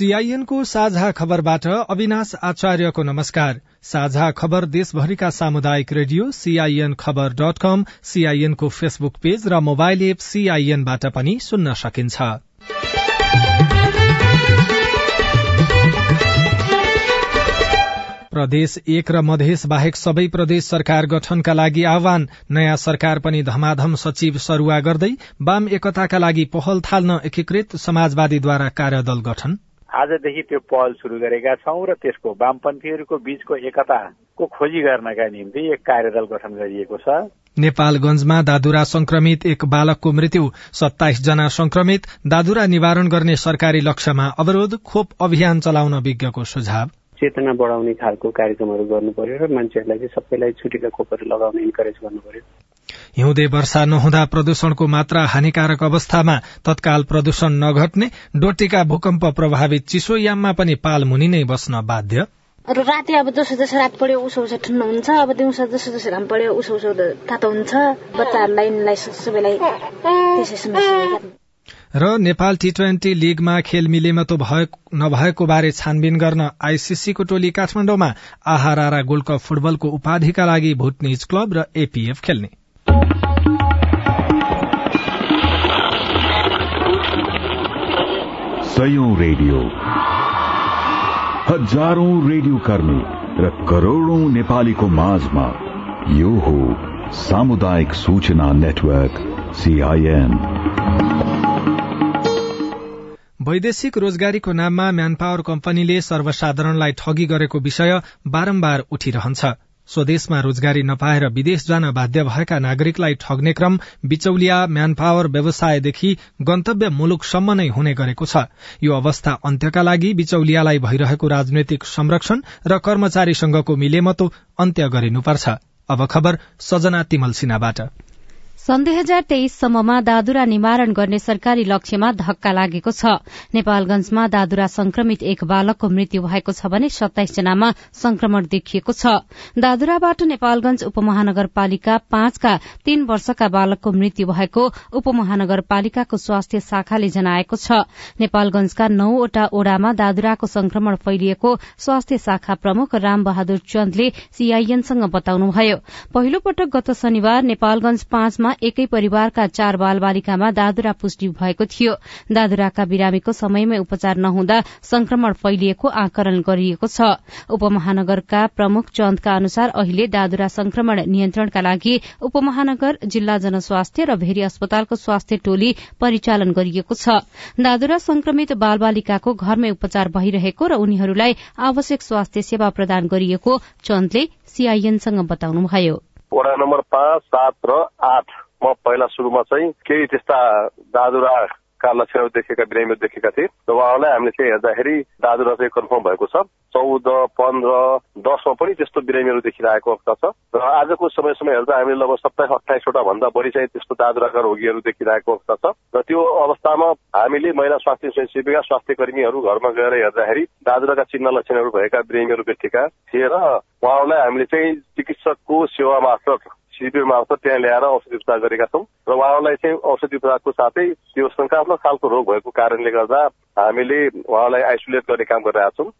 सीआईएनको साझा खबरबाट अविनाश आचार्यको नमस्कार। साझा खबर देशभरिका सामुदायिक रेडियो सीआईएन खबर डट कम सीआईएनको फेसबुक पेज र मोबाइल एप सीआईएनबाट पनि सुन्न सकिन्छ। प्रदेश एक र मधेस बाहेक सबै प्रदेश सरकार गठनका लागि आह्वान। नयाँ सरकार पनि धमाधम सचिव सरूवा गर्दै वाम एकताका लागि पहल थाल्न एकीकृत समाजवादीद्वारा कार्यदल गठन। आजदेखि त्यो पहल सुरु गरेका छौँ र त्यसको वामपन्थीहरूको बीचको एकताको खोजी गर्नका निम्ति एक कार्यदल गठन गरिएको छ। नेपालगंजमा दादुरा संक्रमित एक बालकको मृत्यु सत्ताइस जना संक्रमित दादुरा निवारण गर्ने सरकारी लक्ष्यमा अवरोध खोप अभियान चलाउन विज्ञको सुझाव। चेतना बढाउने खालको कार्यक्रमहरू गर्नु पर्यो र मान्छेहरूलाई चाहिँ सबैलाई छुटेका खोपहरू लगाउन इन्करेज गर्नु पर्यो। हिउँदे वर्षा नहुँदा प्रदूषणको मात्रा हानिकारक अवस्थामा तत्काल प्रदूषण नघट्ने डोटीका भूकम्प प्रभावित चिसोयाममा पनि पालमुनि नै बस्न बाध्य। राति अब जसो जसो रात पढ्यो उसो उसो ठन्डा हुन्छ अब दिउँसो जसो जसो घाम पढ्यो उसो उसो तातो हुन्छ बच्चाहरूलाई सबैलाई र नेपाल टी ट्वेन्टी लीगमा खेल मिलेमतो नभएको बारे छानबिन गर्न आईसीसीको टोली काठमाडौँमा आहारा गोल्ड कप फुटबलको उपाधिका लागि भुटनिज क्लब र एपीएफ खेल्ने। सयौं रेडियो। हजारौं रेडियो कर्मी र करोड़ौं नेपालीको माझमा यो हो सामुदायिक सूचना नेटवर्क सीआईएन वैदेशिक रोजगारीको नाममा म्यान पावर कम्पनीले सर्वसाधारणलाई ठगी गरेको विषय बारम्बार उठिरहन्छ। स्वदेशमा रोजगारी नपाएर विदेश जान बाध्य भएका नागरिकलाई ठग्ने क्रम बिचौलिया म्यान पावर व्यवसायदेखि गन्तव्य मुलुकसम्म नै हुने गरेको छ। यो अवस्था अन्त्यका लागि बिचौलियालाई भइरहेको राजनैतिक संरक्षण र कर्मचारीसँगको मिलेमतो अन्त्य गरिनुपर्छ। सन् दुई हजार तेइससम्ममा दादुरा निवारण गर्ने सरकारी लक्ष्यमा धक्का लागेको छ। नेपालगंजमा दादुरा संक्रमित एक बालकको मृत्यु भएको छ भने जनामा संक्रमण देखिएको छ। दादुराबाट नेपालगंज उपमहानगरपालिका पाँचका तीन वर्षका बालकको मृत्यु भएको उपमहानगरपालिकाको स्वास्थ्य शाखाले जनाएको छ। नेपालगंजका नौवटा ओडामा दादुराको संक्रमण फैलिएको स्वास्थ्य शाखा प्रमुख राम बहादुर चन्दले सीआईएनसँग बताउनुभयो। पहिलो पटक गत शनिबार नेपालगंज पाँचमा एकै परिवारका चार बाल बालिकामा दादुरा पुष्टि भएको थियो। दादुराका बिरामीको समयमै उपचार नहुँदा संक्रमण फैलिएको आकलन गरिएको छ। उपमहानगरका प्रमुख चन्दका अनुसार अहिले दादुरा संक्रमण नियन्त्रणका लागि उपमहानगर जिल्ला जनस्वास्थ्य र भेरी अस्पतालको स्वास्थ्य टोली परिचालन गरिएको छ। दादुरा संक्रमित बाल बालिकाको घरमै उपचार भइरहेको र उनीहरूलाई आवश्यक स्वास्थ्य सेवा प्रदान गरिएको चन्दले सीआईएनसँग बताउनुभयो। वडा नम्बर पाँच सात र आठ म पहिला सुरुमा चाहिँ केही त्यस्ता दादुराका लक्षणहरू देखेका बिरामीहरू देखेका थिए र उहाँहरूलाई हामीले चाहिँ हेर्दाखेरि दादुरा चाहिँ कन्फर्म भएको छ चौध पन्ध्र दसमा पनि त्यस्तो बिरामीहरू देखिरहेको अवस्था छ र आजको समय समय हेर्दा हामीले लगभग सत्ताइस अठाइसवटा भन्दा बढी चाहिँ त्यस्तो दादुराका रोगीहरू देखिरहेको अवस्था छ र त्यो अवस्थामा हामीले महिला स्वास्थ्य स्वयंसेविका स्वास्थ्य कर्मीहरू घरमा गएर हेर्दाखेरि दादुराका चिन्ह लक्षणहरू भएका बिरामीहरू भेटेका थिए र उहाँहरूलाई हामीले चाहिँ चिकित्सकको सेवा मार्फत शिविर मार्फत त्यहाँ ल्याएर औषधि उपचार गरेका छौँ र उहाँहरूलाई चाहिँ औषधि उपचारको साथै त्यो शङ्कात्मक खालको रोग भएको कारणले गर्दा हामीले उहाँलाई आइसोलेट गर्ने काम गरिरहेका छौँ।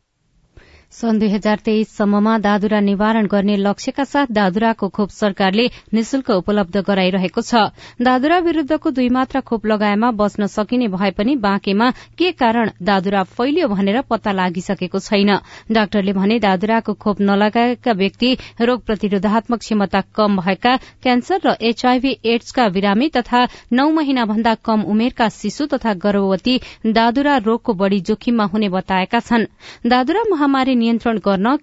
सन् दुई हजार तेइससम्ममा दादुरा निवारण गर्ने लक्ष्यका साथ दादुराको खोप सरकारले निशुल्क उपलब्ध गराइरहेको छ। दादुरा विरूद्धको दुई मात्रा खोप लगाएमा बच्न सकिने भए पनि बाँकेमा के कारण दादुरा फैलियो भनेर पत्ता लागिसकेको छैन। डाक्टरले भने दादुराको खोप नलगाएका व्यक्ति रोग प्रतिरोधात्मक क्षमता कम भएका क्यान्सर र एचआईभी एड्सका बिरामी तथा नौ महिना भन्दा कम उमेरका शिशु तथा गर्भवती दादुरा रोगको बढ़ी जोखिममा हुने बताएका छन्। दादुरा महामारी नियन्त्रण गर्न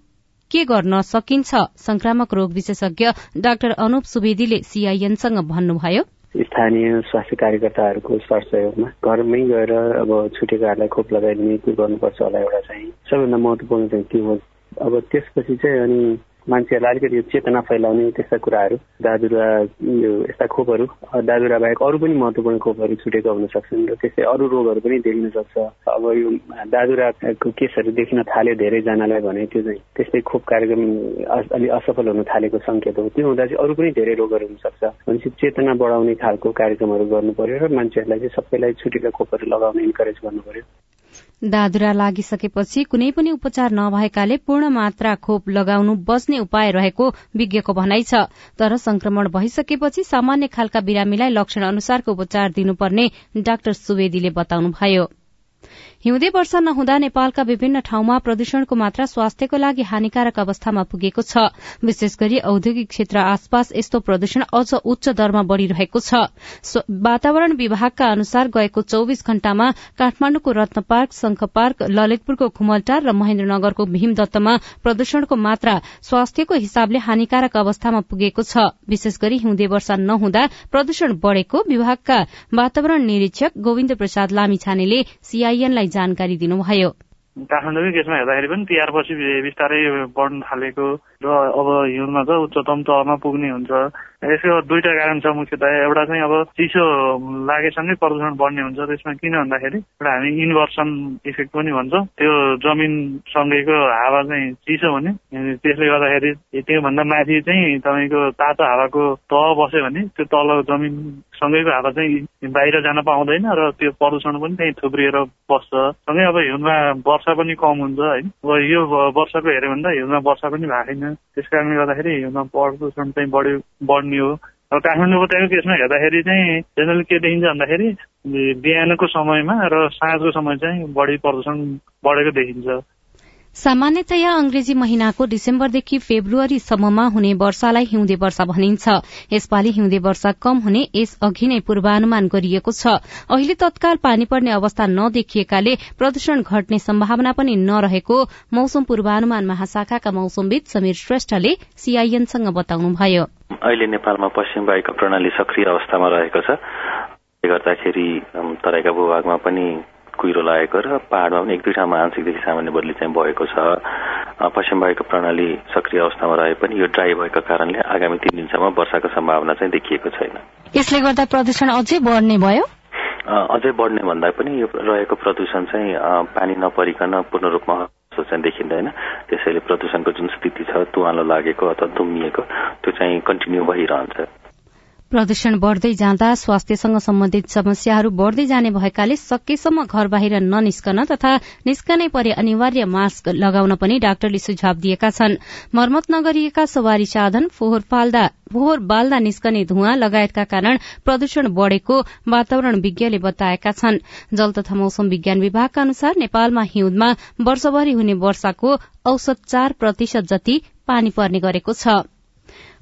के गर्न सकिन्छ? संक्रामक रोग विशेषज्ञ डाक्टर अनुप सुवेदीले सीआईएनसँग भन्नुभयो। स्थानीय स्वास्थ्य कार्यकर्ताहरूको सरसहयोगमा घरमै गएर अब छुटेकाहरूलाई खोप लगाइदिने त्यो गर्नुपर्छ होला एउटा चाहिँ सबैभन्दा महत्वपूर्ण चाहिँ त्यो हो? अब त्यसपछि चाहिँ अनि मान्छेहरूलाई अलिकति चेतना फैलाउने त्यस्ता कुराहरू। दादुरा यो यस्ता खोपहरू। दादुरा बाहेक अरू पनि महत्वपूर्ण खोपहरू छुटेका हुन सक्छन् र त्यस्तै अरू रोगहरू पनि देखिन सक्छ। अब यो दादुराको केसहरू देखिन थाल्यो धेरैजनालाई भने त्यो चाहिँ त्यस्तै खोप कार्यक्रम अलि असफल हुन थालेको सङ्केत हो। त्यो हुँदा चाहिँ अरू पनि धेरै रोगहरू हुनसक्छ भनेपछि चेतना बढाउने खालको कार्यक्रमहरू गर्नु पर्यो र मान्छेहरूलाई चाहिँ सबैलाई छुटेका खोपहरू लगाउन इन्करेज गर्नु पर्यो। दादुरा लागिसकेपछि कुनै पनि उपचार नभएकाले पूर्ण मात्रा खोप लगाउनु बस्ने उपाय रहेको विज्ञको भनाइ छ। तर संक्रमण भइसकेपछि सामान्य खालका बिरामीलाई लक्षण अनुसारको उपचार दिनुपर्ने डाक्टर सुवेदीले बताउनुभयो। हिउँदे वर्षा नहुँदा नेपालका विभिन्न ठाउँमा प्रदूषणको मात्रा स्वास्थ्यको लागि हानिकारक अवस्थामा पुगेको छ। विशेष गरी औद्योगिक क्षेत्र आसपास यस्तो प्रदूषण अझ उच्च दरमा बढ़िरहेको छ। वातावरण विभागका अनुसार गएको चौविस घण्टामा काठमाण्डुको रत्न पार्क शंख पार्क ललितपुरको खुमलटार र महेन्द्रनगरको भीमदत्तमा प्रदूषणको मात्रा स्वास्थ्यको हिसाबले हानिकारक अवस्थामा पुगेको छ। विशेष गरी हिउँदे वर्षा नहुँदा प्रदूषण बढ़ेको विभागका वातावरण निरीक्षक गोविन्द प्रसाद लामिछानेले सीआईएनलाई जानकारी दिनुभयो। काठमाडौँकै केसमा हेर्दाखेरि पनि तिहारपछि बिस्तारै बढ्न थालेको र अब हिउँदमा त उच्चतम तहमा पुग्ने हुन्छ। यसको दुईटा कारण छ मुख्यतः एउटा चाहिँ अब चिसो लागेसँगै प्रदूषण बढ्ने हुन्छ। त्यसमा किन भन्दाखेरि एउटा हामी इन्भर्सन इफेक्ट पनि भन्छौँ। त्यो जमिनसँगैको हावा चाहिँ चिसो हुने। त्यसले गर्दाखेरि त्योभन्दा माथि चाहिँ तपाईँको तातो हावाको तह बस्यो भने त्यो तल जमिन सँगैको हावा चाहिँ बाहिर जान पाउँदैन र त्यो प्रदूषण पनि त्यहीँ थुप्रिएर बस्छ। सँगै अब हिउँदमा वर्षा पनि कम हुन्छ होइन? अब यो वर्षको हेऱ्यो भने त हिउँदमा वर्षा पनि भएको छैन। त्यस कारणले गर्दाखेरि प्रदूषण चाहिँ बढ्यो बढ्ने हो। अब काठमाडौँ उपत्यकाको केसमा हेर्दाखेरि चाहिँ जेनरली के देखिन्छ भन्दाखेरि बिहानको समयमा र साँझको समय चाहिँ बढी प्रदूषण बढेको देखिन्छ। सामान्यतया अंग्रेजी महिनाको डिसेम्बरदेखि फेब्रुअरीसम्ममा हुने वर्षालाई हिउँदे वर्षा भनिन्छ। यसपालि हिउँदे वर्षा कम हुने यस अघि नै पूर्वानुमान गरिएको छ। अहिले तत्काल पानी पर्ने अवस्था नदेखिएकाले प्रदूषण घट्ने सम्भावना पनि नरहेको मौसम पूर्वानुमान महाशाखाका मौसमविद समीर श्रेष्ठले सीआईएनसँग बताउनुभयो। अहिले नेपालमा पश्चिम वायुका प्रणाली सक्रिय अवस्थामा रहेको छ। गर्दाखेरि तराईका भूभागमा पनि कुहिरो लागेको र पहाडमा पनि एक दुई ठाउँमा आंशिकदेखि सामान्य बदली चाहिँ भएको छ। पश्चिम वायुको प्रणाली सक्रिय अवस्थामा रहे पनि यो ड्राई भएको कारणले आगामी तीन दिनसम्म वर्षाको सम्भावना चाहिँ देखिएको छैन। यसले गर्दा प्रदूषण अझै बढ्ने भयो? अझै बढ्ने भन्दा पनि यो रहेको प्रदूषण चाहिँ पानी नपरिकन पूर्ण रूपमा चाहिँ देखिँदैन। त्यसैले प्रदूषणको जुन स्थिति छ तुवालो लागेको अथवा दुम्मिएको त्यो चाहिँ कन्टिन्यू भइरहन्छ। प्रदूषण बढ़दै जाँदा स्वास्थ्यसँग सम्बन्धित समस्याहरू बढ़दै जाने भएकाले सकेसम्म घर बाहिर ननिस्कन तथा निस्कनै परे अनिवार्य मास्क लगाउन पनि डाक्टरले सुझाव दिएका छन्। मर्मत नगरिएका सवारी साधन फोहोर बाल्दा निस्कने धुवा लगायतका कारण प्रदूषण बढ़ेको वातावरण विज्ञले बताएका छन्। जल तथा मौसम विज्ञान विभागका अनुसार नेपालमा हिउँदमा वर्षभरि हुने वर्षाको औसत चार प्रतिशत जति पानी पर्ने गरेको छ।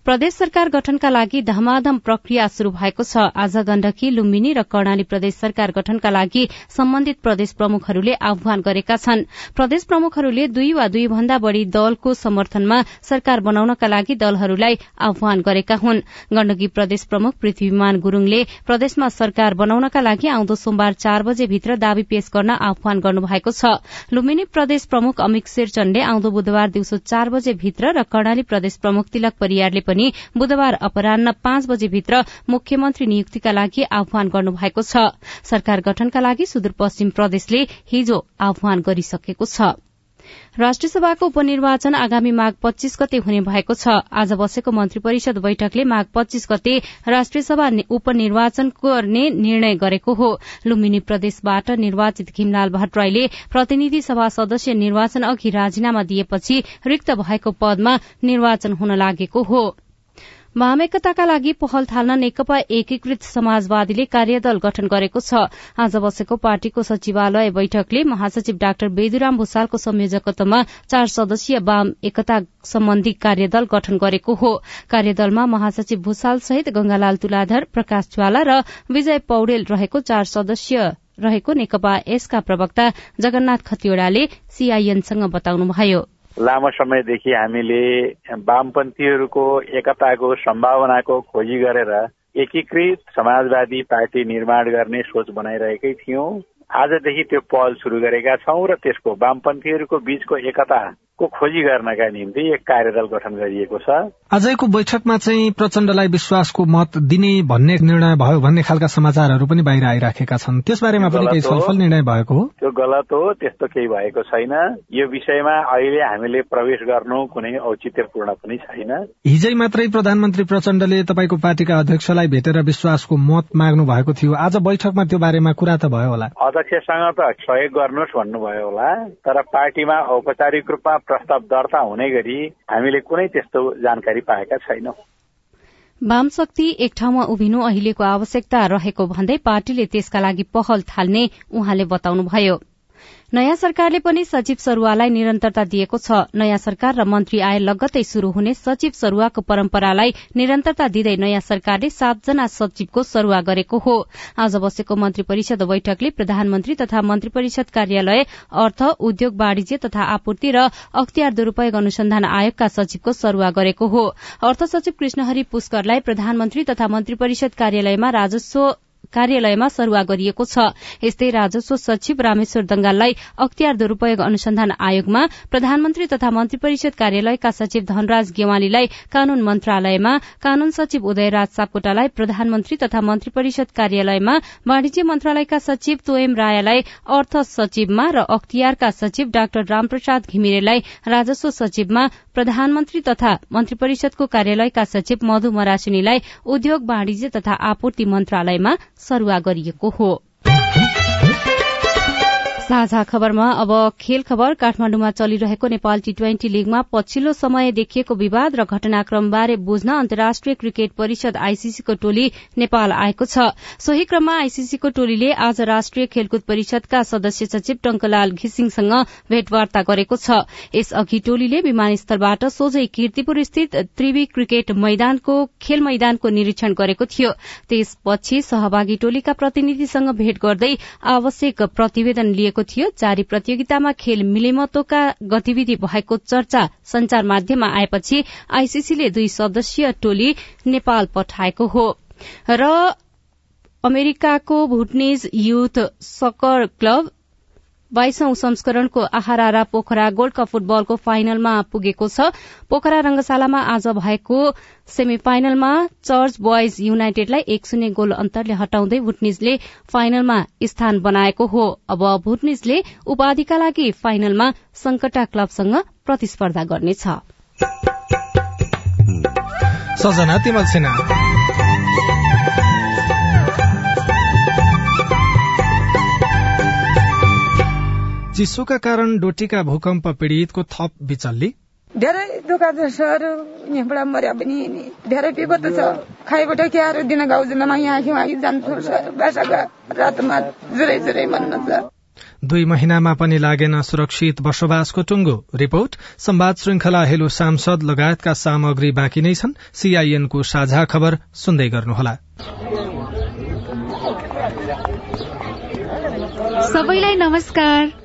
प्रदेश सरकार गठनका लागि धमाधम प्रक्रिया शुरू भएको छ। आज गण्डकी लुम्बिनी र कर्णाली प्रदेश सरकार गठनका लागि सम्बन्धित प्रदेश प्रमुखहरूले आह्वान गरेका छन्। प्रदेश प्रमुखहरूले दुई वा दुई भन्दा बढ़ी दलको समर्थनमा सरकार बनाउनका लागि दलहरूलाई आह्वान गरेका हुन्। गण्डकी प्रदेश प्रमुख पृथ्वीमान गुरूङले प्रदेशमा सरकार बनाउनका लागि आउँदो सोमबार चार बजे भित्र दावी पेश गर्न आह्वान गर्नुभएको छ। लुम्बिनी प्रदेश प्रमुख अमिक शेरचनले आउँदो बुधबार दिउँसो चार बजे भित्र र कर्णाली प्रदेश प्रमुख तिलक परियारले पनि बुधबार अपरान्न पाँच बजेभित्र मुख्यमन्त्री नियुक्तिका लागि आह्वान गर्नुभएको छ। सरकार गठनका लागि सुदूरपश्चिम प्रदेशले हिजो आह्वान गरिसकेको छ। राष्ट्रिय सभाको उपनिर्वाचन आगामी माघ पच्चीस गते हुने भएको छ। आज बसेको मन्त्री परिषद बैठकले माघ पच्चीस गते राष्ट्रिय सभा उपनिर्वाचन गर्ने निर्णय गरेको हो। लुम्बिनी प्रदेशबाट निर्वाचित घिमलाल भट्टराईले प्रतिनिधि सभा सदस्य निर्वाचन अघि राजीनामा दिएपछि रिक्त भएको पदमा निर्वाचन हुन लागेको हो। वाम एकताका लागि पहल थाल्न नेकपा एकीकृत समाजवादीले कार्यदल गठन गरेको छ। आज बसेको पार्टीको सचिवालय बैठकले महासचिव डाक्टर बेदुराम भूषालको संयोजकत्वमा चार सदस्यीय वाम एकता सम्बन्धी कार्यदल गठन गरेको हो। कार्यदलमा महासचिव भूषाल सहित गंगालाल तुलाधर प्रकाश ज्वाला र विजय पौडेल रहेको चार सदस्य रहेको नेकपा यसका प्रवक्ता जगन्नाथ खतिवड़ाले सीआईएनसँग बताउनुभयो। लामो समयदेखि हामीले वामपन्थीहरूको एकताको सम्भावनाको खोजी गरेर एकीकृत समाजवादी पार्टी निर्माण गर्ने सोच बनाइरहेकै थियौं। आजदेखि त्यो पहल सुरु गरेका छौं र त्यसको वामपन्थीहरूको बीचको एकताको खोजी गर्नका निम्ति एक कार्यदल गठन गरिएको छ। आजको बैठकमा चाहिँ प्रचण्डलाई विश्वासको मत दिने भन्ने निर्णय भयो भन्ने खालका समाचारहरू पनि बाहिर आइराखेका छन्। त्यसबारेमा पनि केही छलफल निर्णय भएको हो? त्यो गलत हो त्यस्तो केही भएको छैन। यो विषयमा अहिले हामीले प्रवेश गर्नु कुनै औचित्यपूर्ण पनि छैन। हिजै मात्रै प्रधानमन्त्री प्रचण्डले तपाईँको पार्टीका अध्यक्षलाई भेटेर विश्वासको मत माग्नु भएको थियो। आज बैठकमा त्यो बारेमा कुरा त भयो होला। अध्यक्षसँग त सहयोग गर्नुहोस् भन्नुभयो होला तर पार्टीमा औपचारिक रूपमा प्रस्ताव दर्ता हुने गरी हामीले कुनै त्यस्तो जानकारी पाएका छैनौं। वामशक्ति एक ठाउँमा उभिनु अहिलेको आवश्यकता रहेको भन्दै पार्टीले त्यसका लागि पहल थाल्ने उहाँले बताउनुभयो। नयाँ सरकारले पनि सचिव सरूवालाई निरन्तरता दिएको छ। नयाँ सरकार र मन्त्री आए लगत्तै शुरू हुने सचिव सरूवाको परम्परालाई निरन्तरता दिँदै नयाँ सरकारले सातजना सचिवको सरूवा गरेको हो। आज बसेको मन्त्री परिषद बैठकले प्रधानमन्त्री तथा मन्त्री परिषद कार्यालय अर्थ उद्योग वाणिज्य तथा आपूर्ति र अख्तियार दुरूपयोग अनुसन्धान आयोगका सचिवको सरूवा गरेको हो। अर्थ सचिव कृष्णहरि पुष्करलाई प्रधानमन्त्री तथा मन्त्री परिषद कार्यालयमा राजस्व कार्यालयमा सरूवा गरिएको छ। यस्तै राजस्व सचिव रामेश्वर दंगाललाई अख्तियार दुरूपयोग अनुसन्धान आयोगमा प्रधानमन्त्री तथा मन्त्री परिषद कार्यालयका सचिव धनराज गेवालीलाई कानून मन्त्रालयमा कानून सचिव उदयराज सापकोटालाई प्रधानमन्त्री तथा मन्त्री परिषद कार्यालयमा वाणिज्य मन्त्रालयका सचिव तोएम रायालाई अर्थ सचिवमा र अख्तियारका सचिव डाक्टर रामप्रसाद घिमिरेलाई राजस्व सचिवमा प्रधानमन्त्री तथा मन्त्री परिषदको कार्यालयका सचिव मधु मरासिनीलाई उद्योग वाणिज्य तथा आपूर्ति मन्त्रालयमा सरूवा गरिएको हो। साझा खबरमा अब खेल खबर काठमाण्डुमा चलिरहेको नेपाल टी ट्वेन्टी लीगमा पछिल्लो समय देखिएको विवाद र घटनाक्रमबारे बुझ्न अन्तर्राष्ट्रिय क्रिकेट परिषद आईसीसीको टोली नेपाल आएको छ। सोही क्रममा आईसीसीको टोलीले आज राष्ट्रिय खेलकुद परिषदका सदस्य सचिव टंकलाल घिसिङसँग भेटवार्ता गरेको छ। यसअघि टोलीले विमानस्थलबाट सोझै किर्तिपुर स्थित त्रिवी क्रिकेट मैदानको खेल मैदानको निरीक्षण गरेको थियो। त्यसपछि सहभागी टोलीका प्रतिनिधिसँग भेट गर्दै आवश्यक प्रतिवेदन लिएको गरिएको थियो। जारी प्रतियोगितामा खेल मिलेमतोका गतिविधि भएको चर्चा संचार माध्यममा आएपछि आईसीसीले दुई सदस्यीय टोली नेपाल पठाएको हो। र अमेरिकाको भुटनिज युथ सकर क्लब बाइसौं संस्करणको आहारा पोखरा गोल्ड कप फुटबलको फाइनलमा पुगेको छ। पोखरा रंगशालामा आज भएको सेमी फाइनलमा चर्च बोइज युनाइटेडलाई एक शून्य गोल अन्तरले हटाउँदै भुटनिजले फाइनलमा स्थान बनाएको हो। अब भुटनिजले उपाधिका लागि फाइनलमा संकटा क्लबसँग प्रतिस्पर्धा गर्नेछ। चिसोका कारण डोटीका भूकम्प पीड़ितको थप बिचल्ली धेरै दुःख छ सर यहाँबाट मर्या पनि धेरै विपद छ। खाइबाट क्यारो दिन गाउँजनमा यहाँ खिमा जान्छु सर बासाका रातमा जुरै जुरै भन्न छ दुई महिनामा पनि लागेन सुरक्षित बसोबासको टुङ्गो। रिपोर्ट संवाद श्रृंखला हेलो सांसद लगायतका सामग्री बाँकी नै छन्। सीआईएनको साझा खबर सुन्दै गर्नुहोला। सबैलाई नमस्कार।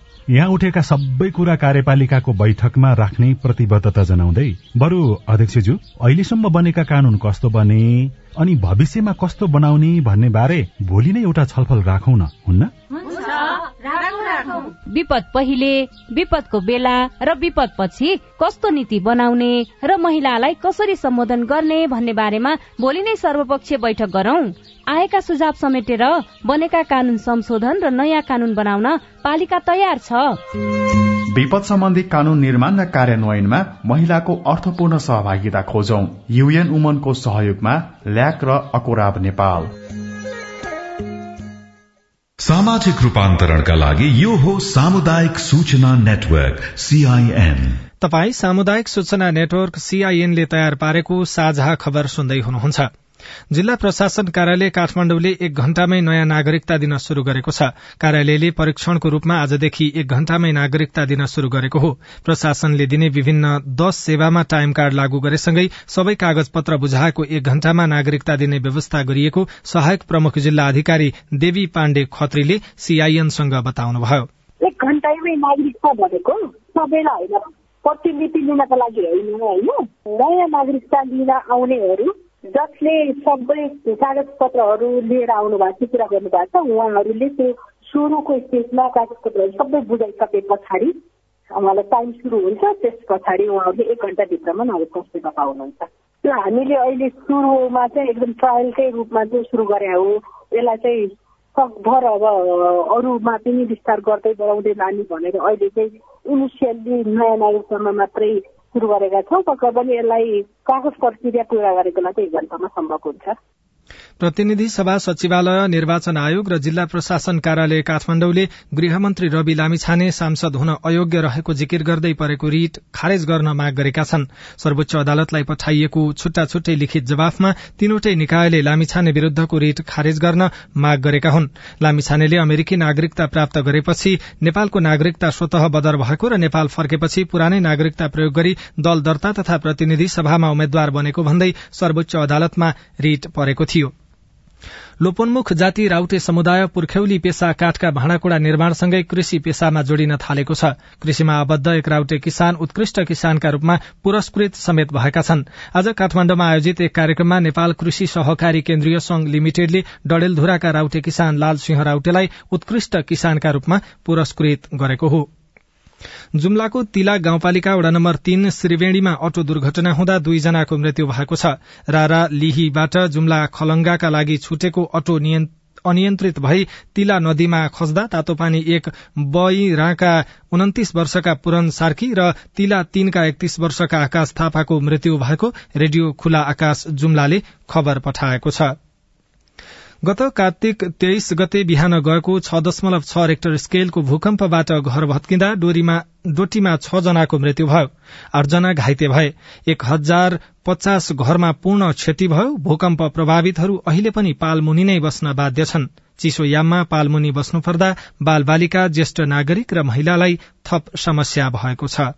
यहाँ उठेका सबै कुरा कार्यपालिकाको बैठकमा राख्ने प्रतिबद्धता जनाउँदै बरु अध्यक्षज्यू अहिलेसम्म बनेका कानून कस्तो बने? अनि भविष्यमा कस्तो बनाउने भन्ने बारे भोलि नै एउटा छलफल राखौँ न हुन्न? विपद पहिले विपदको बेला र विपद पछि कस्तो नीति बनाउने र महिलालाई कसरी सम्बोधन गर्ने भन्ने बारेमा भोलि नै सर्वपक्षीय बैठक गरौं। आएका सुझाव समेटेर बनेका कानून संशोधन र नयाँ कानून बनाउन पालिका तयार छ। विपद सम्बन्धी कानून निर्माण र कार्यान्वयनमा महिलाको अर्थपूर्ण सहभागिता खोजौं। युएन उमनको सहयोगमा ल्याक र अकोराब नेपाल सामाजिक रूपान्तरणका लागि यो हो सामुदायिक सूचना नेटवर्क सीआईएन तपाई सामुदायिक सूचना नेटवर्क सीआईएनले तयार पारेको साझा खबर सुन्दै हुनुहुन्छ। जिल्ला प्रशासन कार्यालय काठमाडौँले एक घण्टामै नयाँ नागरिकता दिन शुरू गरेको छ। कार्यालयले परीक्षणको रूपमा आजदेखि एक घण्टामै नागरिकता दिन शुरू गरेको हो। प्रशासनले दिने विभिन्न दश सेवामा टाइम कार्ड लागू गरेसँगै सबै कागज पत्र बुझाएको एक घण्टामा नागरिकता दिने व्यवस्था गरिएको सहायक प्रमुख जिल्ला अधिकारी देवी पाण्डे खत्रीले सीआईएनसँग बताउनुभयो। एक घण्टैमै नागरिकता भनेको सबैलाई होइन। प्रतिलिपि लिनको लागि होइन होइन। नयाँ नागरिकता लिन आउनेहरू जसले सबै कागज पत्रहरू लिएर आउनु भएको छ कुरा गर्नुभएको छ उहाँहरूले त्यो सुरुको स्टेजमा कागज पत्रहरू सबै बुझाइसके पछाडि उहाँलाई टाइम सुरु हुन्छ। त्यस पछाडि उहाँहरूले एक घन्टाभित्रमा नागरिक सेवा पाउनुहुन्छ। त्यो हामीले अहिले सुरुमा चाहिँ एकदम ट्रायलकै रूपमा चाहिँ सुरु गरे हो। यसलाई चाहिँ सकभर अब अरूमा पनि विस्तार गर्दै बढाउँदै लाने भनेर अहिले चाहिँ इनिसियल्ली नयाँ नागरिकतामा मात्रै सुरु गरेका छौँ पक्का पनि यसलाई कागज प्रक्रिया पुरा गरेकोमा चाहिँ एक घन्टामा सम्भव हुन्छ। प्रतिनिधि सभा सचिवालय निर्वाचन आयोग र जिल्ला प्रशासन कार्यालय काठमाडौँले गृहमन्त्री रवि लामिछाने सांसद हुन अयोग्य रहेको जिकिर गर्दै परेको रिट खारेज गर्न माग गरेका छन्। सर्वोच्च अदालतलाई पठाइएको छुट्टा छुट्टै लिखित जवाफमा तीनवटै निकायले लामिछाने विरूद्धको रिट खारेज गर्न माग गरेका हुन्। लामिछानेले अमेरिकी नागरिकता प्राप्त गरेपछि नेपालको नागरिकता स्वतः बदर भएको र नेपाल फर्केपछि पुरानै नागरिकता प्रयोग गरी दल दर्ता तथा प्रतिनिधि सभामा उम्मेद्वार बनेको भन्दै सर्वोच्च अदालतमा रिट परेको थियो। लोपोन्मुख जाति राउटे समुदाय पुर्ख्यौली पेसा काठका भाँडाकुँडा निर्माणसँगै कृषि पेसामा जोडिन थालेको छ। कृषिमा आबद्ध एक राउटे किसान उत्कृष्ट किसानका रूपमा पुरस्कृत समेत भएका छन्। आज काठमाण्डुमा आयोजित एक कार्यक्रममा नेपाल कृषि सहकारी केन्द्रीय संघ लिमिटेडले डडेलधुराका राउटे किसान लाल सिंह राउटेलाई उत्कृष्ट किसानका रूपमा पुरस्कृत गरेको हो। जुम्लाको तिला गाउँपालिका वडा नम्बर तीन श्रीवेणीमा अटो दुर्घटना हुँदा दुईजनाको मृत्यु भएको छ। रारा लिहीबाट जुम्ला खलंगाका लागि छुटेको अटो अनियन्त्रित भई तिला नदीमा खस्दा तातोपानी एक बइराका उन्तिस वर्षका पुरन सार्की र तिला तीनका एकतीस वर्षका आकाश थापाको मृत्यु भएको रेडियो खुला आकाश जुम्लाले खबर पठाएको छ। गत कार्तिक तेइस गते बिहान गएको छ दशमलव छ रेक्टर स्केलको भूकम्पबाट घर भत्किँदा डोटीमा छ जनाको मृत्यु भयो। आठजना घाइते भए। एक हजार पचास घरमा पूर्ण क्षति भयो। भूकम्प प्रभावितहरू अहिले पनि पालमुनि नै बस्न बाध्य छन्। चिसो याममा पालमुनि बस्नुपर्दा बाल बालिका ज्येष्ठ नागरिक र महिलालाई थप समस्या भएको छ।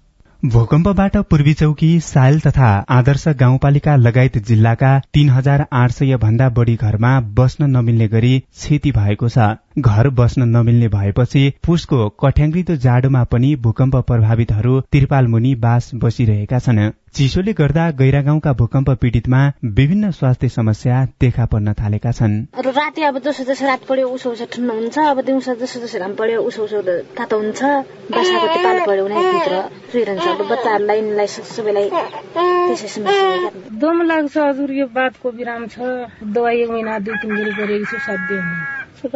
भूकम्पबाट पूर्वी चौकी सायल तथा आदर्श गाउँपालिका लगायत जिल्लाका तीन हजार आठ सय भन्दा बढ़ी घरमा बस्न नमिल्ने गरी क्षति भएको छ। घर बस्न नमिल्ने भएपछि पुसको कठ्याङ्ग्रिदो जाडोमा पनि भूकम्प प्रभावितहरू त्रिपाल मुनि बास बसिरहेका छन्। चिसोले गर्दा गैरा गाउँका भूकम्प पीड़ितमा विभिन्न स्वास्थ्य समस्या देखा पर्न थालेका छन्। राति अब जसो जसो रात पढ्यो उसो उसो ठुन्न हुन्छ। अब दिउँसो जसो जसो घाम पढ्यो उसो उसो तातो हुन्छ। बासाको टिपाल पढ्यो भने भित्र सुइरहन्छ अब बच्चाहरूलाई यिनीलाई सबैलाई त्यसै समस्या दम लाग्छ हजुर यो बातको बिराम छ। दबाई एक महिना दुई तिन दिन गरेको छु साध्य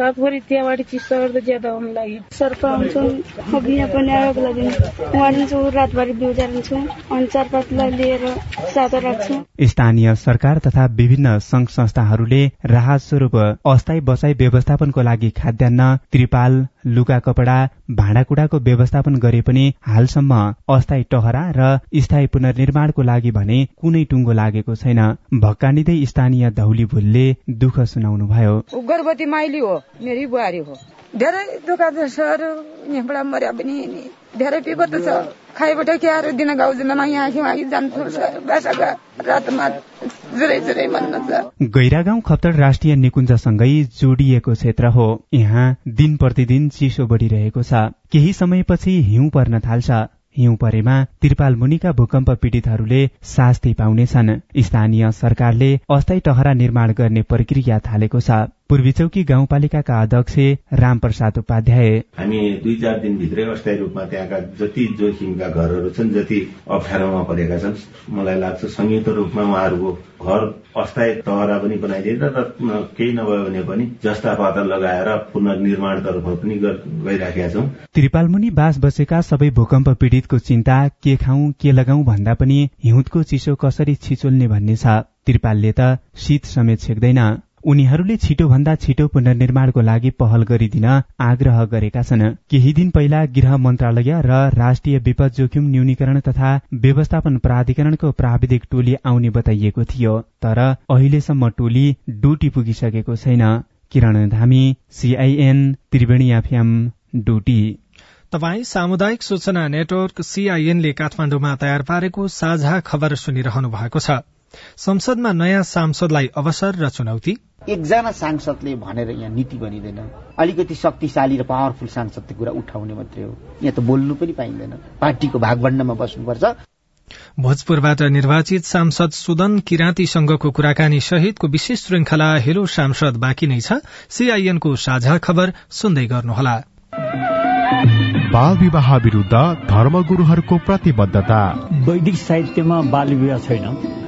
रातभरि त्यहाँबाट चिसो गर्दा ज्यादा आउनु लाग्यो सर्प आउँछौँ बिहा पनि बेला दिन उहाँहरू रातभरि बिउजा हुन्छौँ अनि चारपातलाई लिएर सातो राख्छौँ स्थानीय सरकार तथा विभिन्न संघ संस्थाहरूले राहत स्वरूप अस्थायी बसाई व्यवस्थापनको लागि खाद्यान्न त्रिपाल लुगा कपडा भाँडाकुँडाको व्यवस्थापन गरे पनि हालसम्म अस्थायी टहरा र स्थायी पुनर्निर्माणको लागि भने कुनै टुङ्गो लागेको छैन। भक्कानिँदै स्थानीय धौली भुलले दुःख सुनाउनुभयो। गर्भवती माइली हो मेरी बुहारी हो। धेरै दुःख छ सर यहाँबाट मर्या पनि धेरै विपद छ। खाइबाट क्यारो दिन गाउँदिनमा यहाँ कि जान्छु बासाका रातमा जुरै जुरै गैरा गाउँ खप्तड राष्ट्रिय निकुञ्जसँगै जोडिएको क्षेत्र हो। यहाँ दिन प्रतिदिन चिसो बढ़िरहेको छ। केही समयपछि हिउँ पर्न थाल्छ। हिउँ परेमा त्रिपाल मुनिका भूकम्प पीड़ितहरूले शास्ति पाउनेछन्। स्थानीय सरकारले अस्थायी टहरा निर्माण गर्ने प्रक्रिया थालेको छ। पूर्वी चौकी गाउँपालिकाका अध्यक्ष रामप्रसाद उपाध्याय। हामी दुई चार दिनभित्रै अस्थायी रूपमा त्यहाँका जति जोखिमका घरहरू छन् जति अप्ठ्यारोमा परेका छन् मलाई लाग्छ संयुक्त रूपमा उहाँहरूको घर अस्थायी तहरा पनि बनाइदिएर र केही नभयो भने पनि जस्ता पाता लगाएर पुनर्निर्माणतर्फ पनि गइराखेका छौँ। त्रिपालमुनि बास बसेका सबै भूकम्प पीड़ितको चिन्ता के खाउँ के लगाउँ भन्दा पनि हिउँदको चिसो कसरी छिचोल्ने भन्ने छ। त्रिपालले त शीत समेत छेक्दैन। उनीहरूले छिटो भन्दा छिटो पुनर्निर्माणको लागि पहल गरिदिन आग्रह गरेका छन्। केही दिन पहिला गृह मन्त्रालय र राष्ट्रिय विपद जोखिम न्यूनीकरण तथा व्यवस्थापन प्राधिकरणको प्राविधिक टोली आउने बताइएको थियो तर अहिलेसम्म टोली डुटी पुगिसकेको छैन। Kiran Dhami CIN Triveni FM Doti. तपाई सामुदायिक सूचना नेटवर्क सीआईएनले काठमाडौँमा तयार पारेको साझा खबर सुनिरहनु भएको छ। संसदमा नयाँ सांसदलाई अवसर र चुनौती? एकजना सांसदले भनेर यहाँ नीति बनिँदैन। अलिकति शक्तिशाली र पावरफुल सांसदको कुरा उठाउने मात्रै हो। यहाँ त बोल्नु पनि पाइँदैन। पार्टीको भागभण्डमा बस्नुपर्छ। भोजपुरबाट निर्वाचित सांसद सुदन किराँतीसँगको कुराकानी सहितको विशेष श्रृंखला हेलो सांसद बाँकी नै छ। सीआईएनको साझा खबर सुन्दै गर्नुहोला। बाल विवाह विरूद्ध धर्मगुरूहरूको प्रतिबद्धता। वैदिक साहित्यमा बाल विवाह छैन।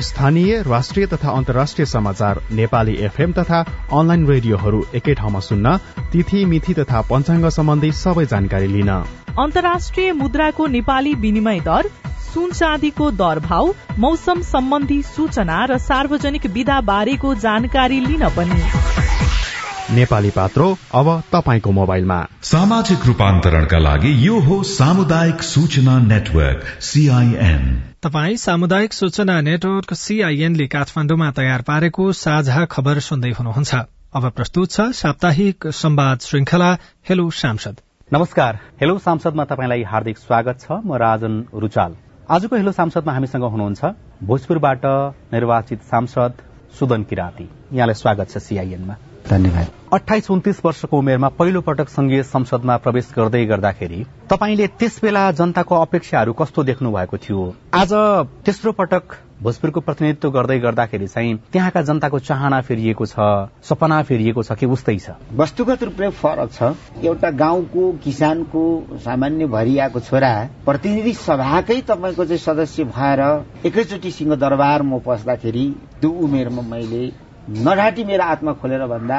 स्थानीय राष्ट्रिय तथा अन्तर्राष्ट्रिय समाचार नेपाली एफएम तथा अनलाइन रेडियोहरू एकै ठाउँमा सुन्न तिथि मिथि तथा पञ्चाङ्ग सम्बन्धी सबै जानकारी लिन। अन्तर्राष्ट्रिय मुद्राको नेपाली विनिमय दर सुन चाँदीको दर भाव मौसम सम्बन्धी सूचना र सार्वजनिक विधा बारेको जानकारी लिन पनि। नेपाली पात्रो अब तपाईँको मोबाइलमा। सामाजिक रूपान्तरणका लागि यो हो सामुदायिक सूचना नेटवर्क सीआईएन तपाई सामुदायिक सूचना नेटवर्क सीआईएनले काठमाडौँमा तयार पारेको साझा खबर सुन्दै हुनुहुन्छ। अब प्रस्तुत छ साप्ताहिक संवाद श्रृंखला हेलो सांसद। नमस्कार हेलो सांसदमा तपाईँलाई हार्दिक स्वागत छ म राजन रुचाल। आजको हेलो सांसदमा हामीसँग हुनुहुन्छ भोजपुरबाट निर्वाचित सांसद सुदन किराती। यहाँलाई स्वागत छ सीआईएनमा धन्यवाद। अठाइस उन्तिस वर्षको उमेरमा पहिलो पटक संघीय संसदमा प्रवेश गर्दै गर्दाखेरि तपाईँले त्यस बेला जनताको अपेक्षाहरू कस्तो देख्नु भएको थियो? आज तेस्रो पटक भोजपुरको प्रतिनिधित्व गर्दै गर्दाखेरि चाहिँ त्यहाँका जनताको चाहना फेरिएको छ सपना फेरिएको छ कि उस्तै छ? वस्तुगत रूपले फरक छ। एउटा गाउँको किसानको सामान्य भरियाको छोरा प्रतिनिधि सभाकै तपाईँको चाहिँ सदस्य भएर एकैचोटि सिंहदरबारमा पस्दाखेरि त्यो उमेरमा मैले नढाँटी मेरो आत्मा खोलेर भन्दा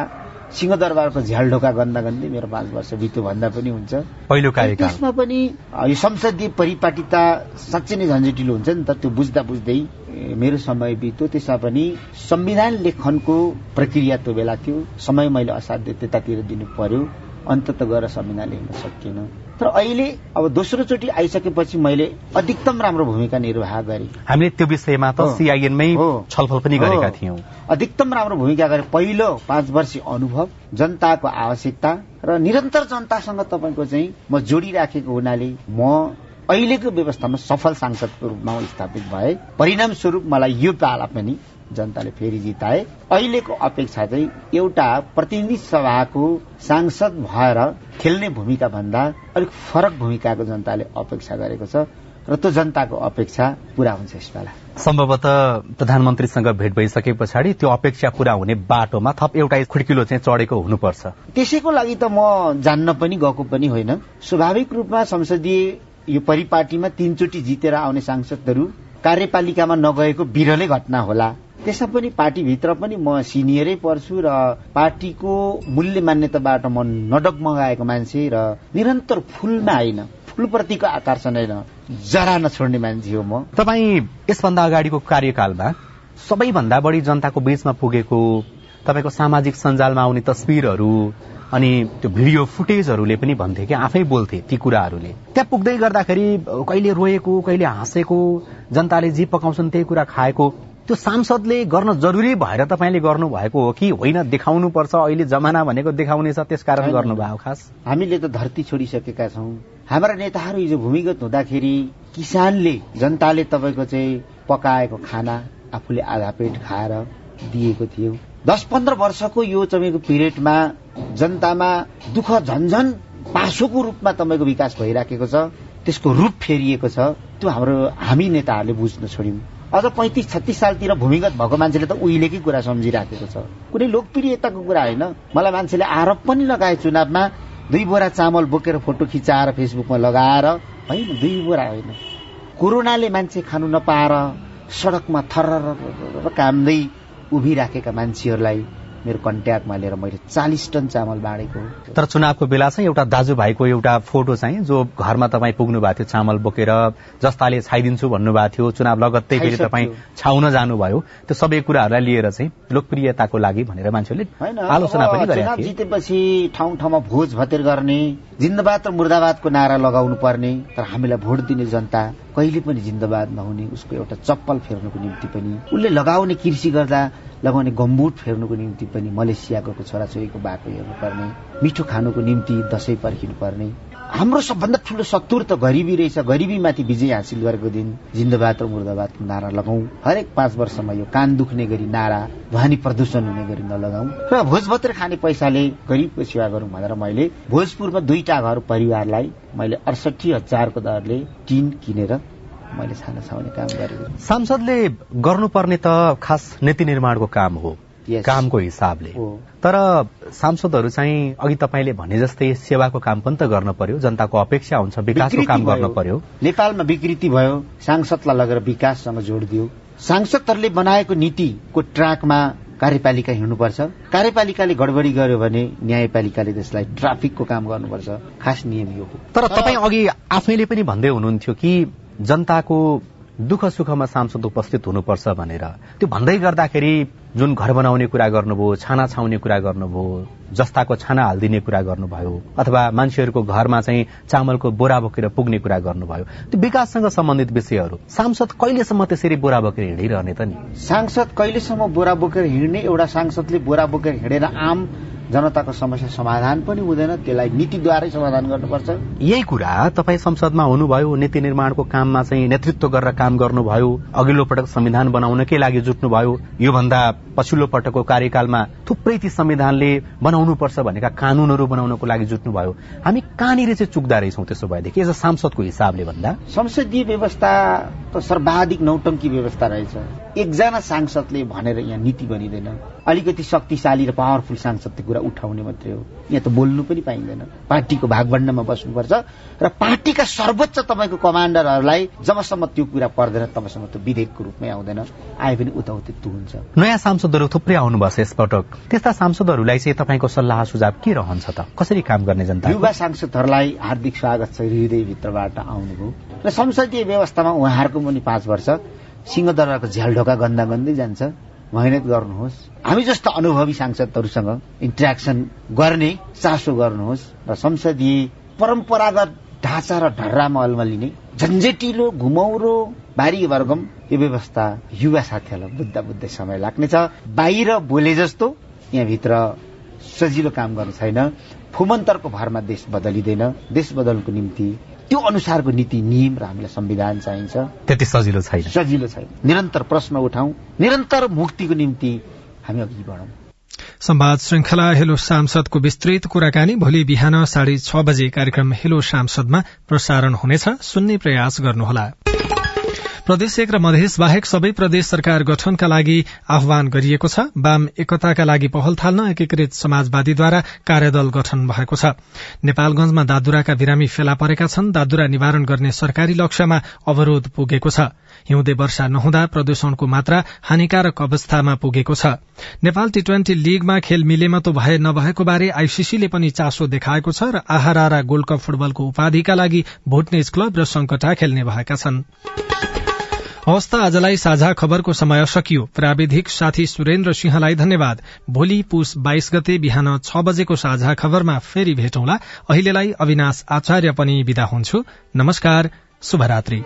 सिंहदरबारको झ्यालढोका गन्दा गन्दै मेरो पाँच वर्ष बित्यो भन्दा पनि हुन्छ। पहिलो त्यसमा पनि यो संसदीय परिपाटिता साँच्चै नै झन्झटिलो हुन्छ नि त त्यो बुझ्दा बुझ्दै मेरो समय बित्यो। त्यसमा पनि संविधान लेखनको प्रक्रिया त्यो बेला थियो। समय मैले असाध्य त्यतातिर दिनु पर्यो। अन्तत गएर संविधान लेख्न सकिएन। तर अहिले अब दोस्रो चोटि आइसकेपछि मैले अधिकतम राम्रो भूमिका निर्वाह गरेँ। हामीले त्यो विषयमा त सिआइएनमै छलफल पनि गरेका थियौँ। अधिकतम राम्रो भूमिका गरेँ। पहिलो पाँच वर्ष अनुभव जनताको आवश्यकता र निरन्तर जनतासँग तपाईँको चाहिँ म जोडिराखेको हुनाले म अहिलेको व्यवस्थामा सफल सांसदको रूपमा स्थापित भए परिणाम स्वरूप मलाई यो पाला पनि जनताले फेरि जिताए। अहिलेको अपेक्षा चाहिँ एउटा प्रतिनिधि सभाको सांसद भएर खेल्ने भूमिका भन्दा अलिक फरक भूमिकाको जनताले अपेक्षा गरेको छ र त्यो जनताको अपेक्षा पूरा हुन्छ यसपाला। सम्भवतः प्रधानमन्त्रीसँग भेट भइसके पछाडि त्यो अपेक्षा पूरा हुने बाटोमा थप एउटा खुड्किलो चाहिँ चढेको हुनुपर्छ। त्यसैको लागि त म जान्न पनि गएको पनि होइन। स्वाभाविक रूपमा संसदीय यो परिपाटीमा तीनचोटि जितेर आउने सांसदहरू कार्यपालिकामा नगएको बिरलै घटना होला। त्यसमा पनि पार्टीभित्र पनि म सिनियरै पर्छु र पार्टीको मूल्य मान्यताबाट म नडगमगाएको मान्छे र निरन्तर फुलमा होइन फुलप्रतिको आकर्षण होइन जरा नछोड्ने मान्छे हो म। तपाईँ यसभन्दा अगाडिको कार्यकालमा सबैभन्दा बढी जनताको बीचमा पुगेको तपाईँको सामाजिक सञ्जालमा आउने तस्विरहरू अनि त्यो भिडियो फुटेजहरूले पनि भन्थे कि आफै बोल्थे ती कुराहरूले। त्यहाँ पुग्दै गर्दाखेरि कहिले रोएको कहिले हाँसेको जनताले जे पकाउँछन् त्यही कुरा खाएको त्यो सांसदले गर्न जरुरी भएर तपाईँले गर्नु भएको हो कि होइन? देखाउनु पर्छ अहिले जमाना भनेको देखाउने छ त्यसकारण गर्नुभयो खास। हामीले त धरती छोडिसकेका छौँ। हाम्रा नेताहरू हिजो भूमिगत हुँदाखेरि किसानले जनताले तपाईँको चाहिँ पकाएको खाना आफूले आधा पेट खाएर दिएको थियो। दस पन्ध्र वर्षको यो तपाईँको पिरियडमा जनतामा दुःख झन्झन पासोको रूपमा तपाईँको विकास भइराखेको छ। त्यसको रूप फेरिएको छ। त्यो हाम्रो हामी नेताहरूले बुझ्न छोड्यौँ। अझ पैँतिस छत्तिस सालतिर भूमिगत भएको मान्छेले त उहिलेकै कुरा सम्झिराखेको छ। कुनै लोकप्रियताको कुरा होइन। मलाई मान्छेले आरोप पनि लगाए चुनावमा दुई बोरा चामल बोकेर फोटो खिचाएर फेसबुकमा लगाएर होइन दुई बोरा होइन। कोरोनाले मान्छे खानु नपाएर सडकमा थर कामदै उभिराखेका मान्छेहरूलाई मेरो कन्ट्याक्टमा लिएर मैले चालिस टन चामल बाँडेको तर चुनावको बेला चाहिँ एउटा दाजुभाइको एउटा फोटो चाहिँ जो घरमा तपाईँ पुग्नु भएको थियो चामल बोकेर जस्ताले छाइदिन्छु भन्नुभएको थियो चुनाव लगत्तै फेरि तपाईँ छाउन जानुभयो। त्यो सबै कुराहरूलाई लिएर चाहिँ लोकप्रियताको लागि भनेर मान्छेहरूले आलोचना पनि गरेका थिए। जितेपछि ठाउँ ठाउँमा भोज भतेर गर्ने जिन्दाबाद र मुर्दाबादको नारा लगाउनु पर्ने तर हामीलाई भोट दिने जनता कहिले पनि जिन्दाबाद नहुने उसको एउटा चप्पल फेर्नुको निम्ति पनि उसले लगाउने कृषि गर्दा लगाउने गम्बुट फेर्नुको निम्ति पनि मलेसियाको छोराछोरीको बाटो हेर्नुपर्ने मिठो खानुको निम्ति दसैँ पर्खिनु पर्ने हाम्रो सबभन्दा ठुलो शत्रु त गरिबी रहेछ। गरिबीमाथि विजय हासिल गरेको दिन जिन्दाबाद र मुर्दाबादको नारा लगाऊ हरेक पाँच वर्षमा यो कान दुख्ने गरी नारा ध्वनि प्रदूषण हुने गरी नलगाऊ र भोजभत्र खाने पैसाले गरिबको सेवा गरौँ भनेर मैले भोजपुरमा दुईटा घर परिवारलाई मैले अडसठी हजारको दरले टिन किनेर मैले छाना छाउने काम गरेको सांसदले गर्नुपर्ने त खास नीति निर्माणको काम हो। कामको हिसाबले। तर सांसदहरू चाहिँ अघि तपाईँले भने जस्तै सेवाको काम पनि त गर्न पर्यो जनताको अपेक्षा हुन्छ विकासको काम गर्न पर्यो। नेपालमा विकृति भयो सांसदलाई लगेर विकाससँग जोडिदियो सांसदहरूले बनाएको नीतिको ट्र्याकमा कार्यपालिका हिँड्नुपर्छ। कार्यपालिकाले गडबडी गर्यो भने न्यायपालिकाले त्यसलाई ट्राफिकको काम गर्नुपर्छ। खास नियम यो हो। तर तपाईँ अघि आफैले पनि भन्दै हुनुहुन्थ्यो कि जनताको दुःख सुखमा सांसद उपस्थित हुनुपर्छ भनेर। त्यो भन्दै गर्दाखेरि जुन घर बनाउने कुरा गर्नुभयो छाना छाउने कुरा गर्नुभयो जस्ताको छाना हालिदिने कुरा गर्नुभयो अथवा मान्छेहरूको घरमा चाहिँ चामलको बोरा बोकेर पुग्ने कुरा गर्नुभयो त्यो विकाससँग सम्बन्धित विषयहरू। सांसद कहिलेसम्म त्यसरी बोरा बोकेर हिँडिरहने त नि? सांसद कहिलेसम्म बोरा बोकेर हिँड्ने? एउटा सांसदले बोरा बोकेर हिँडेर आम जनताको समस्या समाधान पनि हुँदैन त्यसलाई नीतिद्वारै समाधान गर्नुपर्छ। यही कुरा तपाईँ संसदमा हुनुभयो नीति निर्माणको काममा चाहिँ नेतृत्व गरेर काम गर्नुभयो अघिल्लो पटक संविधान बनाउनकै लागि जुट्नुभयो योभन्दा पछिल्लो पटकको कार्यकालमा थुप्रै ती संविधानले बनाउनुपर्छ भनेका कानूनहरू बनाउनको लागि जुट्नुभयो। हामी कहाँनिर चाहिँ चुक्दा रहेछौँ त्यसो भएदेखि? एज अ सांसदको हिसाबले भन्दा। संसदीय व्यवस्था त सर्वाधिक नौटङ्की व्यवस्था रहेछ। एकजना सांसदले भनेर यहाँ नीति बनिँदैन। अलिकति शक्तिशाली र पावरफुल सांसदले कुरा उठाउने मात्रै हो। यहाँ त बोल्नु पनि पाइँदैन। पार्टीको भागभण्डमा बस्नुपर्छ र पार्टीका सर्वोच्च तपाईँको कमान्डरहरूलाई जबसम्म त्यो कुरा पर्दैन तबसम्म त्यो विधेयकको रूपमै आउँदैन। आए पनि उताउति हुन्छ। नयाँ सांसदहरू थुप्रै आउनुभएको छ यसपटक। त्यस्ता सांसदहरूलाई चाहिँ तपाईँको सल्लाह सुझाव के रहन्छ त? कसरी काम गर्ने जनता? युवा सांसदहरूलाई हार्दिक स्वागत छ हृदयभित्रबाट आउनुभयो। र संसदीय व्यवस्थामा उहाँहरूको पनि पाँच वर्ष। सिंहदरबारको झ्यालढोका गन्दा गन्दै जान्छ। मेहनत गर्नुहोस्। हामी जस्तो अनुभवी सांसदहरूसँग इन्ट्रेक्सन गर्ने चासो गर्नुहोस् र संसदीय परम्परागत ढाँचा र ढर्रामा अल्मलिने झन्झेटिलो घुमौरो बारी वर्गम यो व्यवस्था युवा साथीहरूलाई बुझ्दा बुझ्दै समय लाग्नेछ। बाहिर बोले जस्तो यहाँभित्र सजिलो काम गर्नु छैन। फुमन्तरको भरमा देश बदलिँदैन। देश बदल्नुको निम्ति त्यो अनुसारको नीति नियम र हामीलाई संविधान चाहिन्छ। त्यति सजिलो छैन। सजिलो छैन। निरन्तर प्रश्न उठाउँ। निरन्तर मुक्तिको निम्ति हामी अघि बढौँ। संवाद श्रृंखला हेलो सांसदको विस्तृत कुराकानी भोलि बिहान साढे छ बजे कार्यक्रम हेलो सांसदमा प्रसारण हुनेछ। सुन्ने प्रयास गर्नुहोला। प्रदेश एक र मधेस बाहेक सबै प्रदेश सरकार गठनका लागि आह्वान गरिएको छ। वाम एकताका लागि पहल थाल्न एकीकृत समाजवादीद्वारा कार्यदल गठन भएको छ। नेपालगंजमा दादुराका बिरामी फेला परेका छन्। दादुरा निवारण गर्ने सरकारी लक्ष्यमा अवरोध पुगेको छ। हिउँदे वर्षा नहुँदा प्रदूषणको मात्रा हानिकारक अवस्थामा पुगेको छ। नेपाल टी ट्वेन्टी लीगमा खेल मिलेमतो भए नभएको बारे आईसीसीले पनि चासो देखाएको छ र आहारा गोल्ड कप फुटबलको उपाधिका लागि भोटनेज क्लब र संकटा खेल्ने भएका छन्। हवस् आजलाई साझा खबरको समय सकियो। प्राविधिक साथी सुरेन्द्र सिंहलाई धन्यवाद। भोलि पुस बाइस गते बिहान छ बजेको साझा खबरमा फेरि भेटौँला। अहिलेलाई अविनाश आचार्य पनि विदा हुन्छु। नमस्कार शुभरात्री।